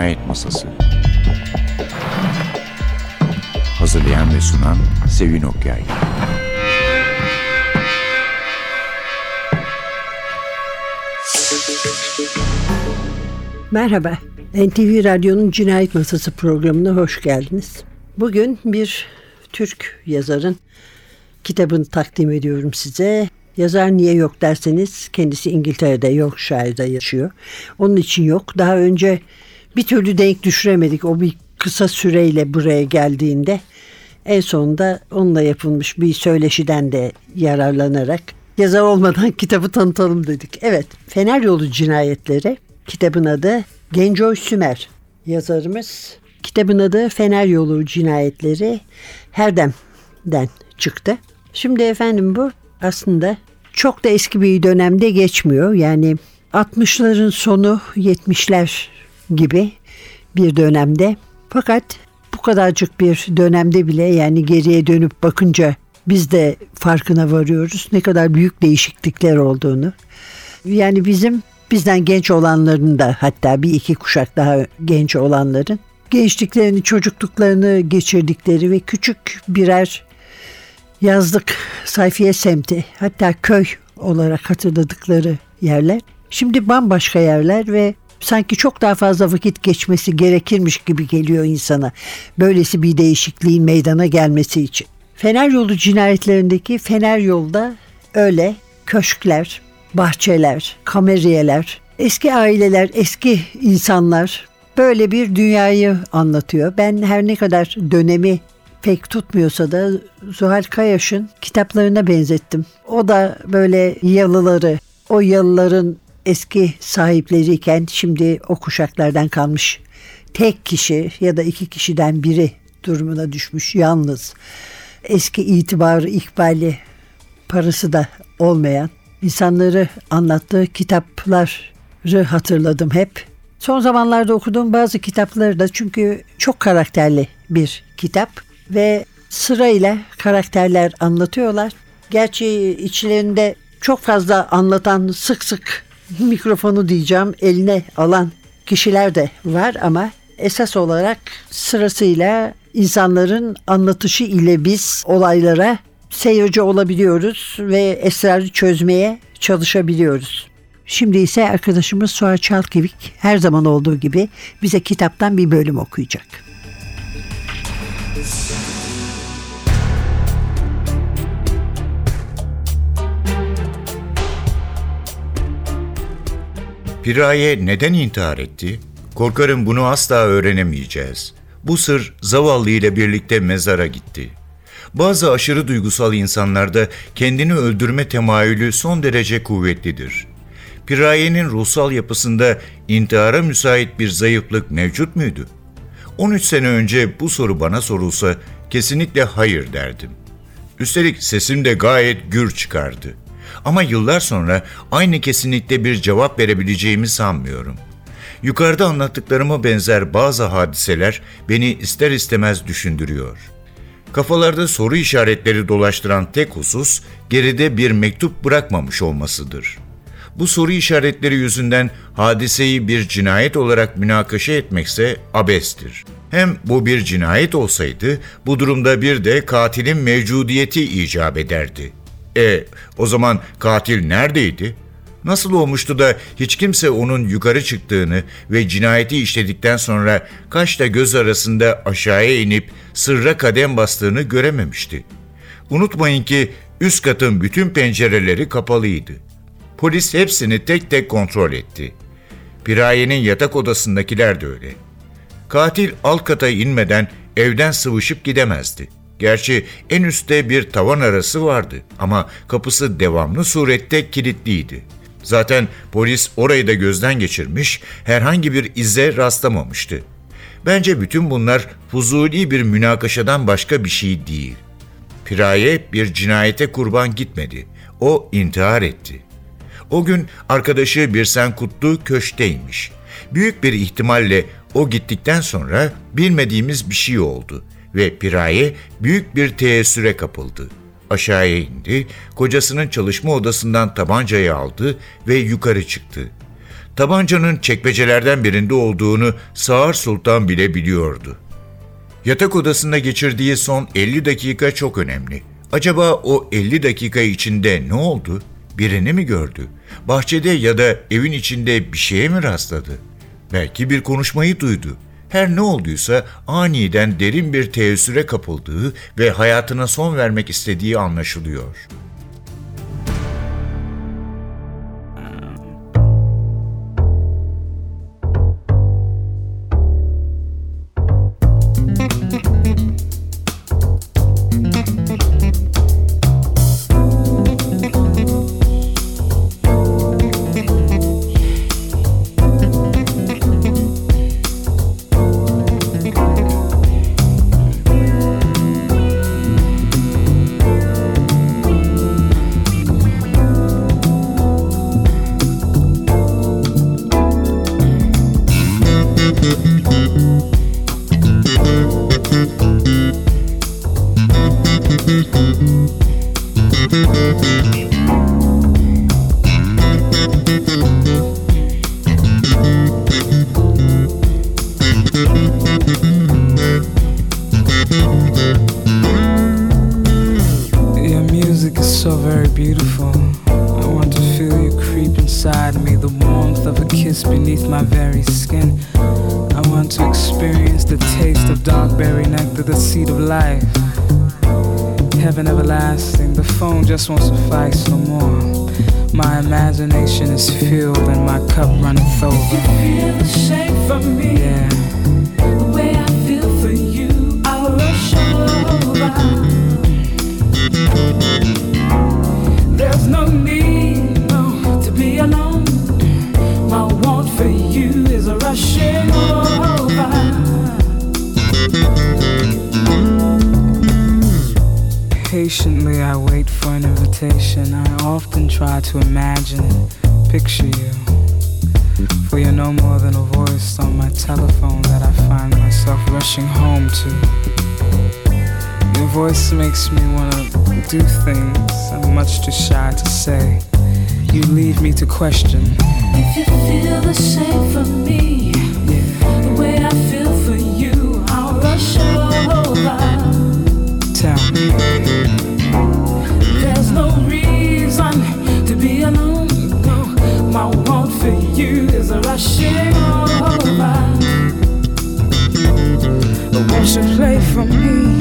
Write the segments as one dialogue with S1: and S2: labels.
S1: Cinayet Masası Hazırlayan ve sunan Sevin Okyay
S2: Merhaba, NTV Radyo'nun Cinayet Masası programına hoş geldiniz. Bugün bir Türk yazarın kitabını takdim ediyorum size. Yazar niye yok derseniz kendisi İngiltere'de Yorkshire'da yaşıyor. Onun için yok. Daha önce bir türlü denk düşüremedik. O bir kısa süreyle buraya geldiğinde en sonunda onunla yapılmış bir söyleşiden de yararlanarak yazar olmadan kitabı tanıtalım dedik. Evet, Fener Yolu Cinayetleri kitabın adı Gencoy Sümer yazarımız. Kitabın adı Fener Yolu Cinayetleri Herdem'den çıktı. Şimdi efendim bu aslında çok da eski bir dönemde geçmiyor. Yani 60'ların sonu 70'ler gibi bir dönemde. Fakat bu kadarcık bir dönemde bile yani geriye dönüp bakınca biz de farkına varıyoruz ne kadar büyük değişiklikler olduğunu. Yani bizim bizden genç olanların da hatta bir iki kuşak daha genç olanların gençliklerini, çocukluklarını geçirdikleri ve küçük birer yazlık sayfiye semti hatta köy olarak hatırladıkları yerler. Şimdi bambaşka yerler ve sanki çok daha fazla vakit geçmesi gerekirmiş gibi geliyor insana. Böylesi bir değişikliğin meydana gelmesi için. Fener yolu cinayetlerindeki Fener yolda öyle köşkler, bahçeler, kameriyeler, eski aileler, eski insanlar böyle bir dünyayı anlatıyor. Ben her ne kadar dönemi pek tutmuyorsa da Zuhal Kayaş'ın kitaplarına benzettim. O da böyle yalıları, o yalıların eski sahipleriyken şimdi o kuşaklardan kalmış tek kişi ya da iki kişiden biri durumuna düşmüş yalnız. Eski itibarı, ikbali, parası da olmayan insanları anlattığı kitapları hatırladım hep. Son zamanlarda okuduğum bazı kitapları da çünkü çok karakterli bir kitap ve sırayla karakterler anlatıyorlar. Gerçi içlerinde çok fazla anlatan sık sık mikrofonu diyeceğim eline alan kişiler de var ama esas olarak sırasıyla insanların anlatışı ile biz olaylara seyirci olabiliyoruz ve esrarı çözmeye çalışabiliyoruz. Şimdi ise arkadaşımız Suha Çalkevik her zaman olduğu gibi bize kitaptan bir bölüm okuyacak.
S3: Piraye neden intihar etti? Korkarım bunu asla öğrenemeyeceğiz. Bu sır zavallı ile birlikte mezara gitti. Bazı aşırı duygusal insanlarda kendini öldürme temayülü son derece kuvvetlidir. Piraye'nin ruhsal yapısında intihara müsait bir zayıflık mevcut muydu? 13 sene önce bu soru bana sorulsa kesinlikle hayır derdim. Üstelik sesim de gayet gür çıkardı. Ama yıllar sonra aynı kesinlikle bir cevap verebileceğimi sanmıyorum. Yukarıda anlattıklarıma benzer bazı hadiseler beni ister istemez düşündürüyor. Kafalarda soru işaretleri dolaştıran tek husus geride bir mektup bırakmamış olmasıdır. Bu soru işaretleri yüzünden hadiseyi bir cinayet olarak münakaşa etmekse abestir. Hem bu bir cinayet olsaydı bu durumda bir de katilin mevcudiyeti icap ederdi. E o zaman katil neredeydi? Nasıl olmuştu da hiç kimse onun yukarı çıktığını ve cinayeti işledikten sonra kaşla göz arasında aşağıya inip sırra kadem bastığını görememişti. Unutmayın ki üst katın bütün pencereleri kapalıydı. Polis hepsini tek tek kontrol etti. Piraye'nin yatak odasındakiler de öyle. Katil alt kata inmeden evden sıvışıp gidemezdi. Gerçi en üstte bir tavan arası vardı ama kapısı devamlı surette kilitliydi. Zaten polis orayı da gözden geçirmiş, herhangi bir ize rastlamamıştı. Bence bütün bunlar fuzuli bir münakaşadan başka bir şey değil. Piraye bir cinayete kurban gitmedi. O intihar etti. O gün arkadaşı Birsen Kutlu köşkteymiş. Büyük bir ihtimalle o gittikten sonra bilmediğimiz bir şey oldu ve Piraye büyük bir teessüre kapıldı. Aşağıya indi, kocasının çalışma odasından tabancayı aldı ve yukarı çıktı. Tabancanın çekmecelerden birinde olduğunu Sağır Sultan bile biliyordu. Yatak odasında geçirdiği son 50 dakika çok önemli. Acaba o 50 dakika içinde ne oldu? Birini mi gördü? Bahçede ya da evin içinde bir şeye mi rastladı? Belki bir konuşmayı duydu. Her ne olduysa aniden derin bir teessüre kapıldığı ve hayatına son vermek istediği anlaşılıyor.
S4: Kiss beneath my very skin. I want to experience the taste of dark berry nectar, the seed of life. Heaven everlasting, the phone just won't suffice no more. My imagination is filled and my cup runneth over.
S5: You feel the shake for me.
S4: Yeah.
S5: The way I feel for you, I'll rush over. There's no need, no, to be alone. Mm.
S4: Patiently, I wait for an invitation. I often try to imagine and picture you. For you're no more than a voice on my telephone that I find myself rushing home to. Your voice makes me wanna do things I'm much too shy to say. You leave me to question.
S5: If you feel the same for me,
S4: me.
S5: There's no reason to be alone. No, my want for you is rushing over.
S4: Won't you play for me?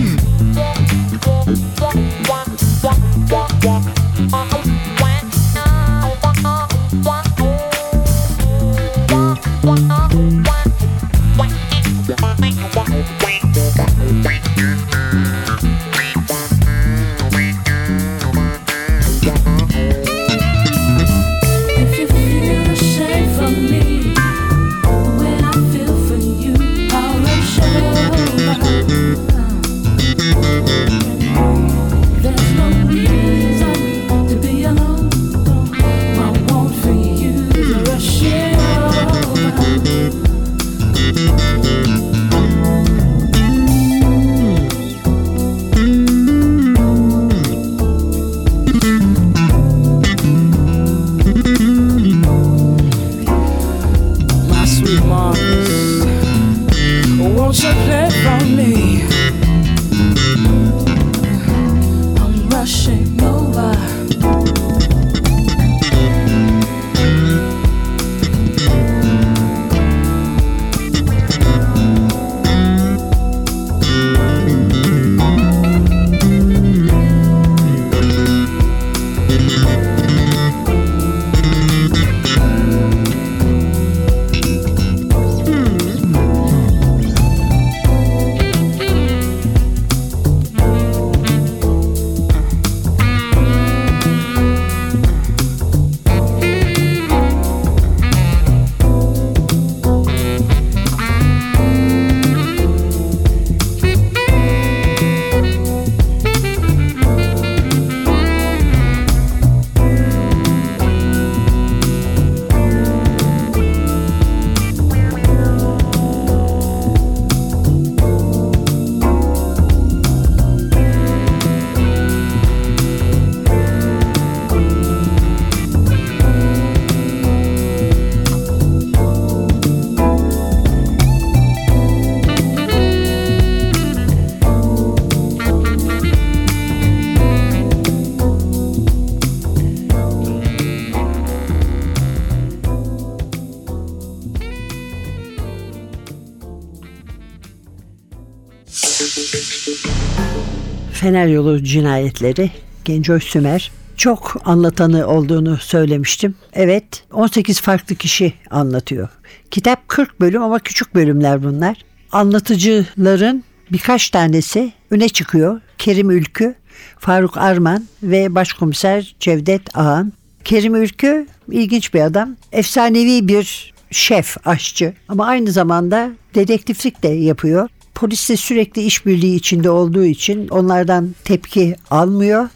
S2: Fener Yolu cinayetleri Gencoy Sümer çok anlatanı olduğunu söylemiştim. Evet 18 farklı kişi anlatıyor. Kitap 40 bölüm ama küçük bölümler bunlar. Anlatıcıların birkaç tanesi öne çıkıyor. Kerim Ülkü, Faruk Arman ve Başkomiser Cevdet Ağan. Kerim Ülkü ilginç bir adam. Efsanevi bir şef, aşçı ama aynı zamanda dedektiflik de yapıyor. Polisle sürekli işbirliği içinde olduğu için onlardan tepki almıyor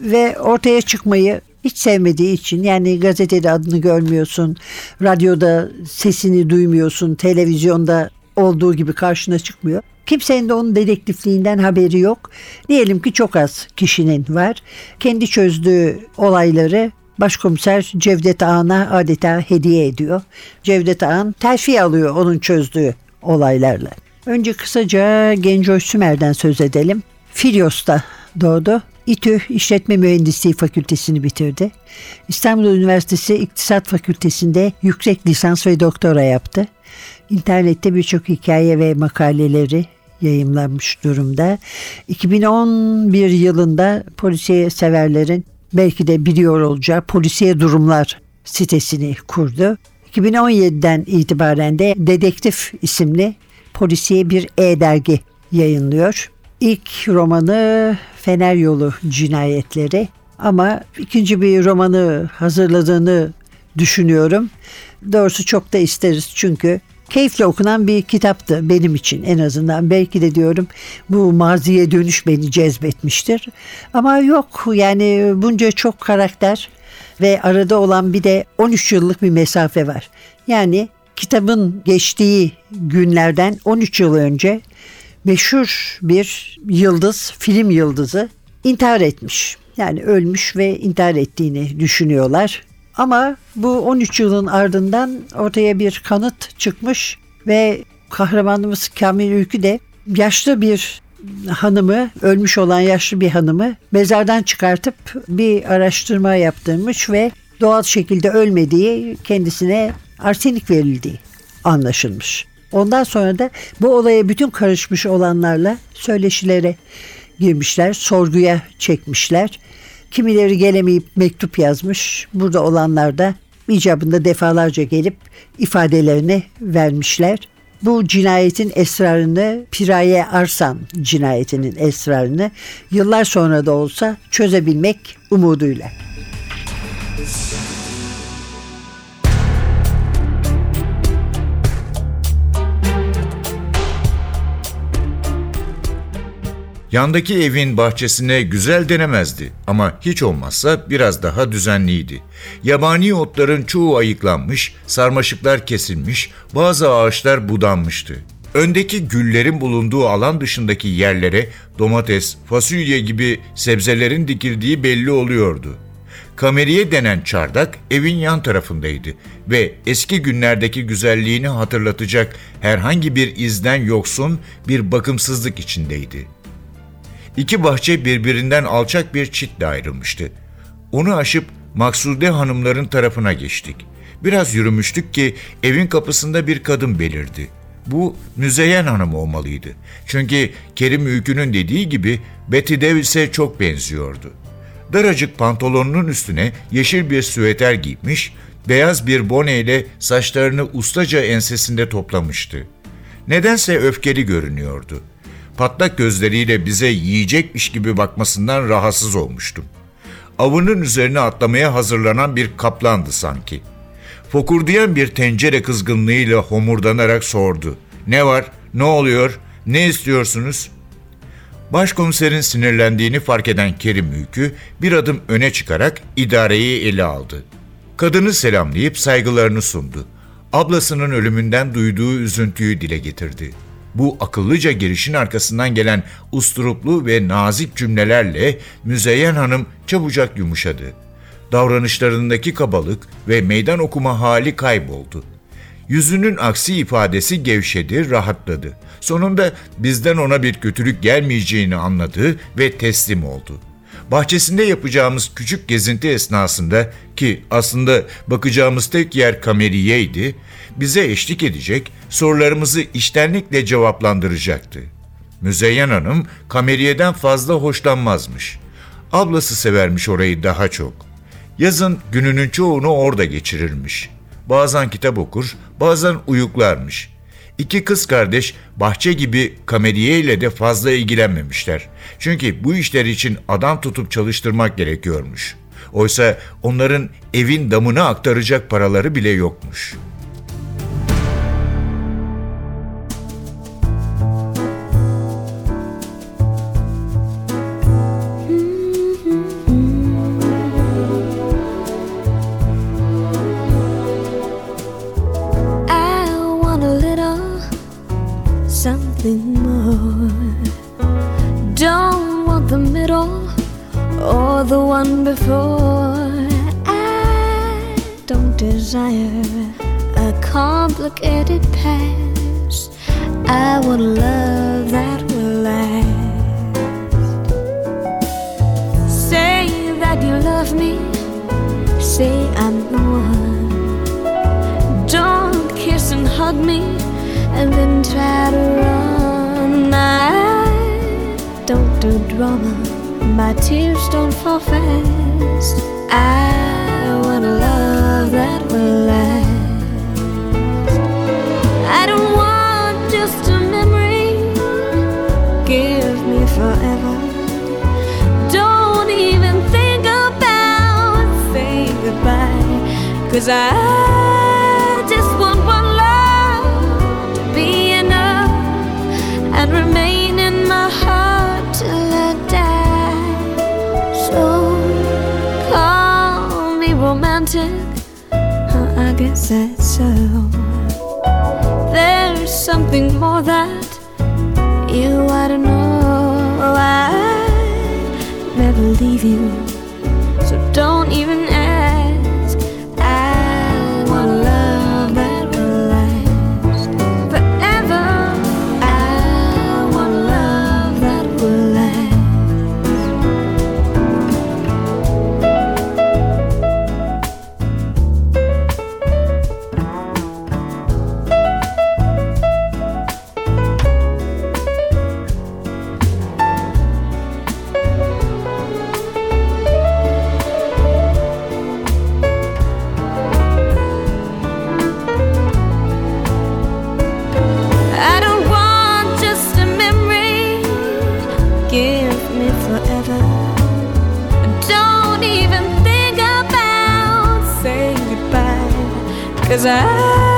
S2: ve ortaya çıkmayı hiç sevmediği için yani gazetede adını görmüyorsun, radyoda sesini duymuyorsun, televizyonda olduğu gibi karşına çıkmıyor. Kimsenin de onun dedektifliğinden haberi yok. Diyelim ki çok az kişinin var. Kendi çözdüğü olayları Başkomiser Cevdet Ağan'a adeta hediye ediyor. Cevdet Ağan terfi alıyor onun çözdüğü olaylarla. Önce kısaca Gencoy Sümer'den söz edelim. Filyos'ta doğdu. İTÜ İşletme Mühendisliği Fakültesini bitirdi. İstanbul Üniversitesi İktisat Fakültesi'nde yüksek lisans ve doktora yaptı. İnternette birçok hikaye ve makaleleri yayımlanmış durumda. 2011 yılında polisiye severlerin belki de biliyor olacağı polisiye durumlar sitesini kurdu. 2017'den itibaren de Dedektif isimli polisiye bir e-dergi yayınlıyor. İlk romanı Fener Yolu Cinayetleri ama ikinci bir romanı hazırladığını düşünüyorum. Doğrusu çok da isteriz çünkü keyifle okunan bir kitaptı benim için en azından. Belki de diyorum bu maziye dönüş beni cezbetmiştir. Ama yok yani bunca çok karakter ve arada olan bir de 13 yıllık bir mesafe var. Yani kitabın geçtiği günlerden 13 yıl önce meşhur bir yıldız, film yıldızı intihar etmiş. Yani ölmüş ve intihar ettiğini düşünüyorlar. Ama bu 13 yılın ardından ortaya bir kanıt çıkmış ve kahramanımız Kamil Ülkü de yaşlı bir hanımı, ölmüş olan yaşlı bir hanımı mezardan çıkartıp bir araştırma yaptırmış ve doğal şekilde ölmediği, kendisine arsenik verildiği anlaşılmış. Ondan sonra da bu olaya bütün karışmış olanlarla söyleşilere girmişler, sorguya çekmişler. Kimileri gelemeyip mektup yazmış. Burada olanlar da icabında defalarca gelip ifadelerini vermişler. Bu cinayetin esrarını Piraye Arsan cinayetinin esrarını yıllar sonra da olsa çözebilmek umuduyla.
S3: Yandaki evin bahçesine güzel denemezdi ama hiç olmazsa biraz daha düzenliydi. Yabani otların çoğu ayıklanmış, sarmaşıklar kesilmiş, bazı ağaçlar budanmıştı. Öndeki güllerin bulunduğu alan dışındaki yerlere domates, fasulye gibi sebzelerin dikildiği belli oluyordu. Kameriye denen çardak evin yan tarafındaydı ve eski günlerdeki güzelliğini hatırlatacak herhangi bir izden yoksun bir bakımsızlık içindeydi. İki bahçe birbirinden alçak bir çitle ayrılmıştı. Onu aşıp Maksude hanımların tarafına geçtik. Biraz yürümüştük ki evin kapısında bir kadın belirdi. Bu Müzeyyen Hanım olmalıydı. Çünkü Kerim Ülkü'nün dediği gibi Betty Davis'e çok benziyordu. Daracık pantolonunun üstüne yeşil bir süveter giymiş, beyaz bir boneyle saçlarını ustaca ensesinde toplamıştı. Nedense öfkeli görünüyordu. Patlak gözleriyle bize yiyecekmiş gibi bakmasından rahatsız olmuştum. Avının üzerine atlamaya hazırlanan bir kaplandı sanki. Fokurdayan bir tencere kızgınlığıyla homurdanarak sordu. Ne var? Ne oluyor? Ne istiyorsunuz? Başkomiserin sinirlendiğini fark eden Kerim Ülkü bir adım öne çıkarak idareyi ele aldı. Kadını selamlayıp saygılarını sundu. Ablasının ölümünden duyduğu üzüntüyü dile getirdi. Bu akıllıca girişin arkasından gelen usturuplu ve nazik cümlelerle Müzeyyen Hanım çabucak yumuşadı. Davranışlarındaki kabalık ve meydan okuma hali kayboldu. Yüzünün aksi ifadesi gevşedi, rahatladı. Sonunda bizden ona bir kötülük gelmeyeceğini anladı ve teslim oldu. Bahçesinde yapacağımız küçük gezinti esnasında ki aslında bakacağımız tek yer kameriyeydi, bize eşlik edecek, sorularımızı iştenlikle cevaplandıracaktı. Müzeyyen Hanım kameriyeden fazla hoşlanmazmış. Ablası severmiş orayı daha çok. Yazın gününün çoğunu orada geçirirmiş. Bazen kitap okur, bazen uyuklarmış. İki kız kardeş bahçe gibi kameriye ile de fazla ilgilenmemişler. Çünkü bu işler için adam tutup çalıştırmak gerekiyormuş. Oysa onların evin damına aktaracak paraları bile yokmuş.''
S6: I don't desire a complicated past. I want love that will last. Say that you love me. Say I'm the one. Don't kiss and hug me and then try to run. I don't do drama, my tears don't fall fast. I want a love that will last. I don't want just a memory, give me forever. Don't even think about saying goodbye. Cause I so. There's something more that you ought to know. I never leave you. Give me forever. Don't even think about saying goodbye. Cause I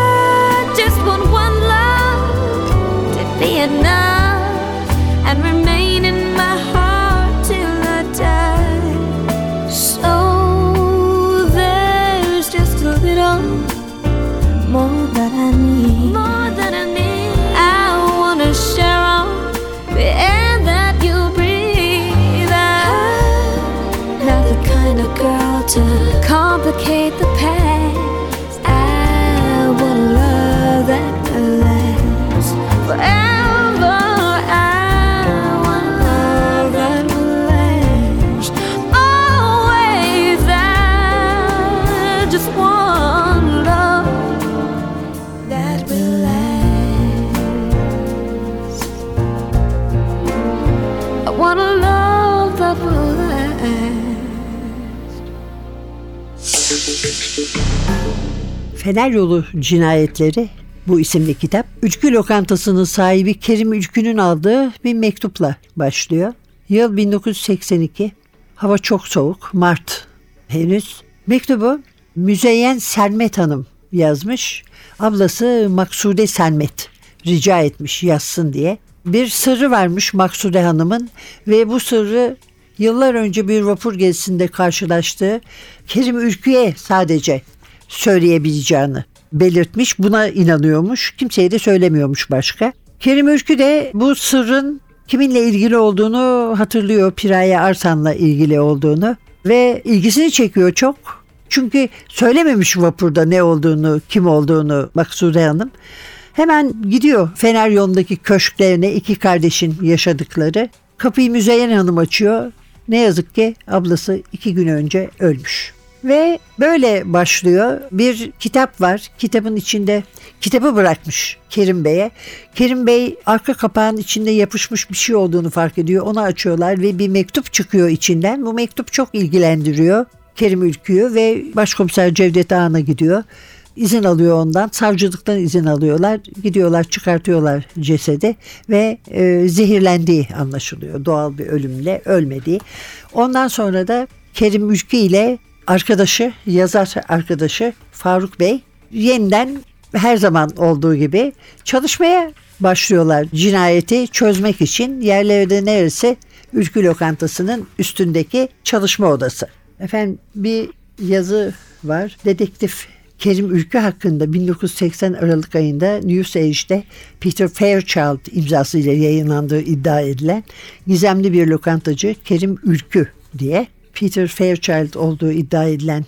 S2: Fener Yolu Cinayetleri bu isimli kitap. Üçkü lokantasının sahibi Kerim Ülkü'nün aldığı bir mektupla başlıyor. Yıl 1982. Hava çok soğuk. Mart henüz. Mektubu Müzeyyen Sermet Hanım yazmış. Ablası Maksude Sermet rica etmiş yazsın diye. Bir sırrı varmış Maksude Hanım'ın ve bu sırrı yıllar önce bir vapur gezisinde karşılaştığı Kerim Ülkü'ye sadece söyleyebileceğini belirtmiş. Buna inanıyormuş. Kimseye de söylemiyormuş başka. Kerim Ülkü de bu sırrın kiminle ilgili olduğunu hatırlıyor. Piraye Arsan'la ilgili olduğunu ve ilgisini çekiyor çok. Çünkü söylememiş vapurda ne olduğunu, kim olduğunu Maksude Hanım. Hemen gidiyor Fener yolundaki köşklerine iki kardeşin yaşadıkları. Kapıyı Müzeyyen Hanım açıyor. Ne yazık ki ablası iki gün önce ölmüş. Ve böyle başlıyor. Bir kitap var. Kitabın içinde kitabı bırakmış Kerim Bey'e. Kerim Bey arka kapağın içinde yapışmış bir şey olduğunu fark ediyor. Onu açıyorlar ve bir mektup çıkıyor içinden. Bu mektup çok ilgilendiriyor Kerim Ülkü'yü ve Başkomiser Cevdet Ağan'a gidiyor. İzin alıyor ondan. Savcılıktan izin alıyorlar. Gidiyorlar çıkartıyorlar cesedi ve e, zehirlendiği anlaşılıyor. Doğal bir ölümle ölmediği. Ondan sonra da Kerim Ülkü ile arkadaşı, yazar arkadaşı Faruk Bey yeniden her zaman olduğu gibi çalışmaya başlıyorlar cinayeti çözmek için. Yerlerde neresi? Ülkü lokantasının üstündeki çalışma odası. Efendim bir yazı var. Dedektif Kerim Ülkü hakkında 1980 Aralık ayında News Age'de Peter Fairchild imzasıyla yayınlandığı iddia edilen gizemli bir lokantacı Kerim Ülkü diye Peter Fairchild olduğu iddia edilen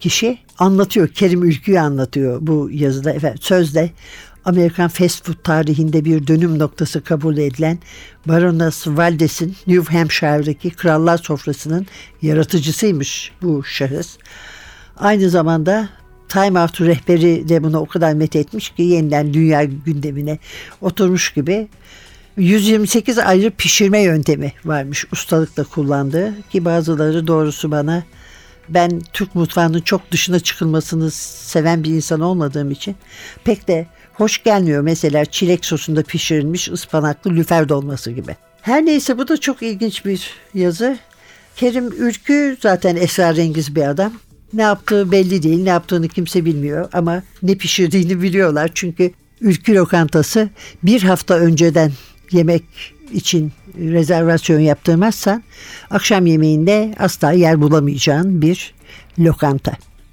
S2: kişi anlatıyor. Kerim Ülkü'yü anlatıyor bu yazıda. Efendim, sözde Amerikan fast food tarihinde bir dönüm noktası kabul edilen Baroness Valdez'in New Hampshire'daki krallar sofrasının yaratıcısıymış bu şahıs. Aynı zamanda Time Out rehberi de bunu o kadar met etmiş ki yeniden dünya gündemine oturmuş gibi 128 ayrı pişirme yöntemi varmış ustalıkla kullandığı ki bazıları doğrusu bana ben Türk mutfağının çok dışına çıkılmasını seven bir insan olmadığım için pek de hoş gelmiyor. Mesela çilek sosunda pişirilmiş ıspanaklı lüfer dolması gibi. Her neyse bu da çok ilginç bir yazı. Kerim Ülkü zaten esrarengiz bir adam. Ne yaptığı belli değil, ne yaptığını kimse bilmiyor ama ne pişirdiğini biliyorlar. Çünkü Ülkü lokantası bir hafta önceden yemek için rezervasyon yaptırmazsan akşam yemeğinde asla yer bulamayacağın bir lokanta.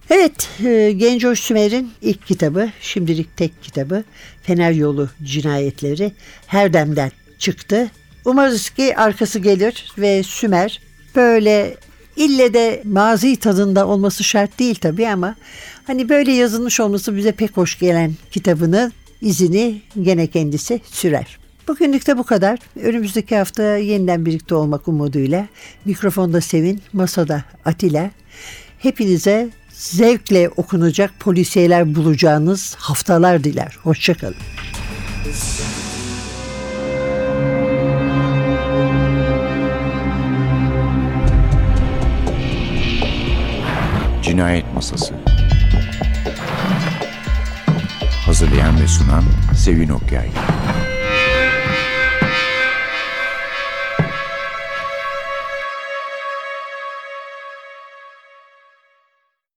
S2: Evet, e, Gencoş Sümer'in ilk kitabı, şimdilik tek kitabı Fener Yolu Cinayetleri Herdem'den çıktı. Umarız ki arkası gelir ve Sümer böyle ille de mazi tadında olması şart değil tabii ama hani böyle yazılmış olması bize pek hoş gelen kitabının izini gene kendisi sürer. Bugünlük de bu kadar. Önümüzdeki hafta yeniden birlikte olmak umuduyla mikrofonda Sevin, masada Atilla. Hepinize zevkle okunacak polisiyeler bulacağınız haftalar diler. Hoşçakalın.
S1: Cinayet Masası Hazırlayan ve sunan Sevin Okyay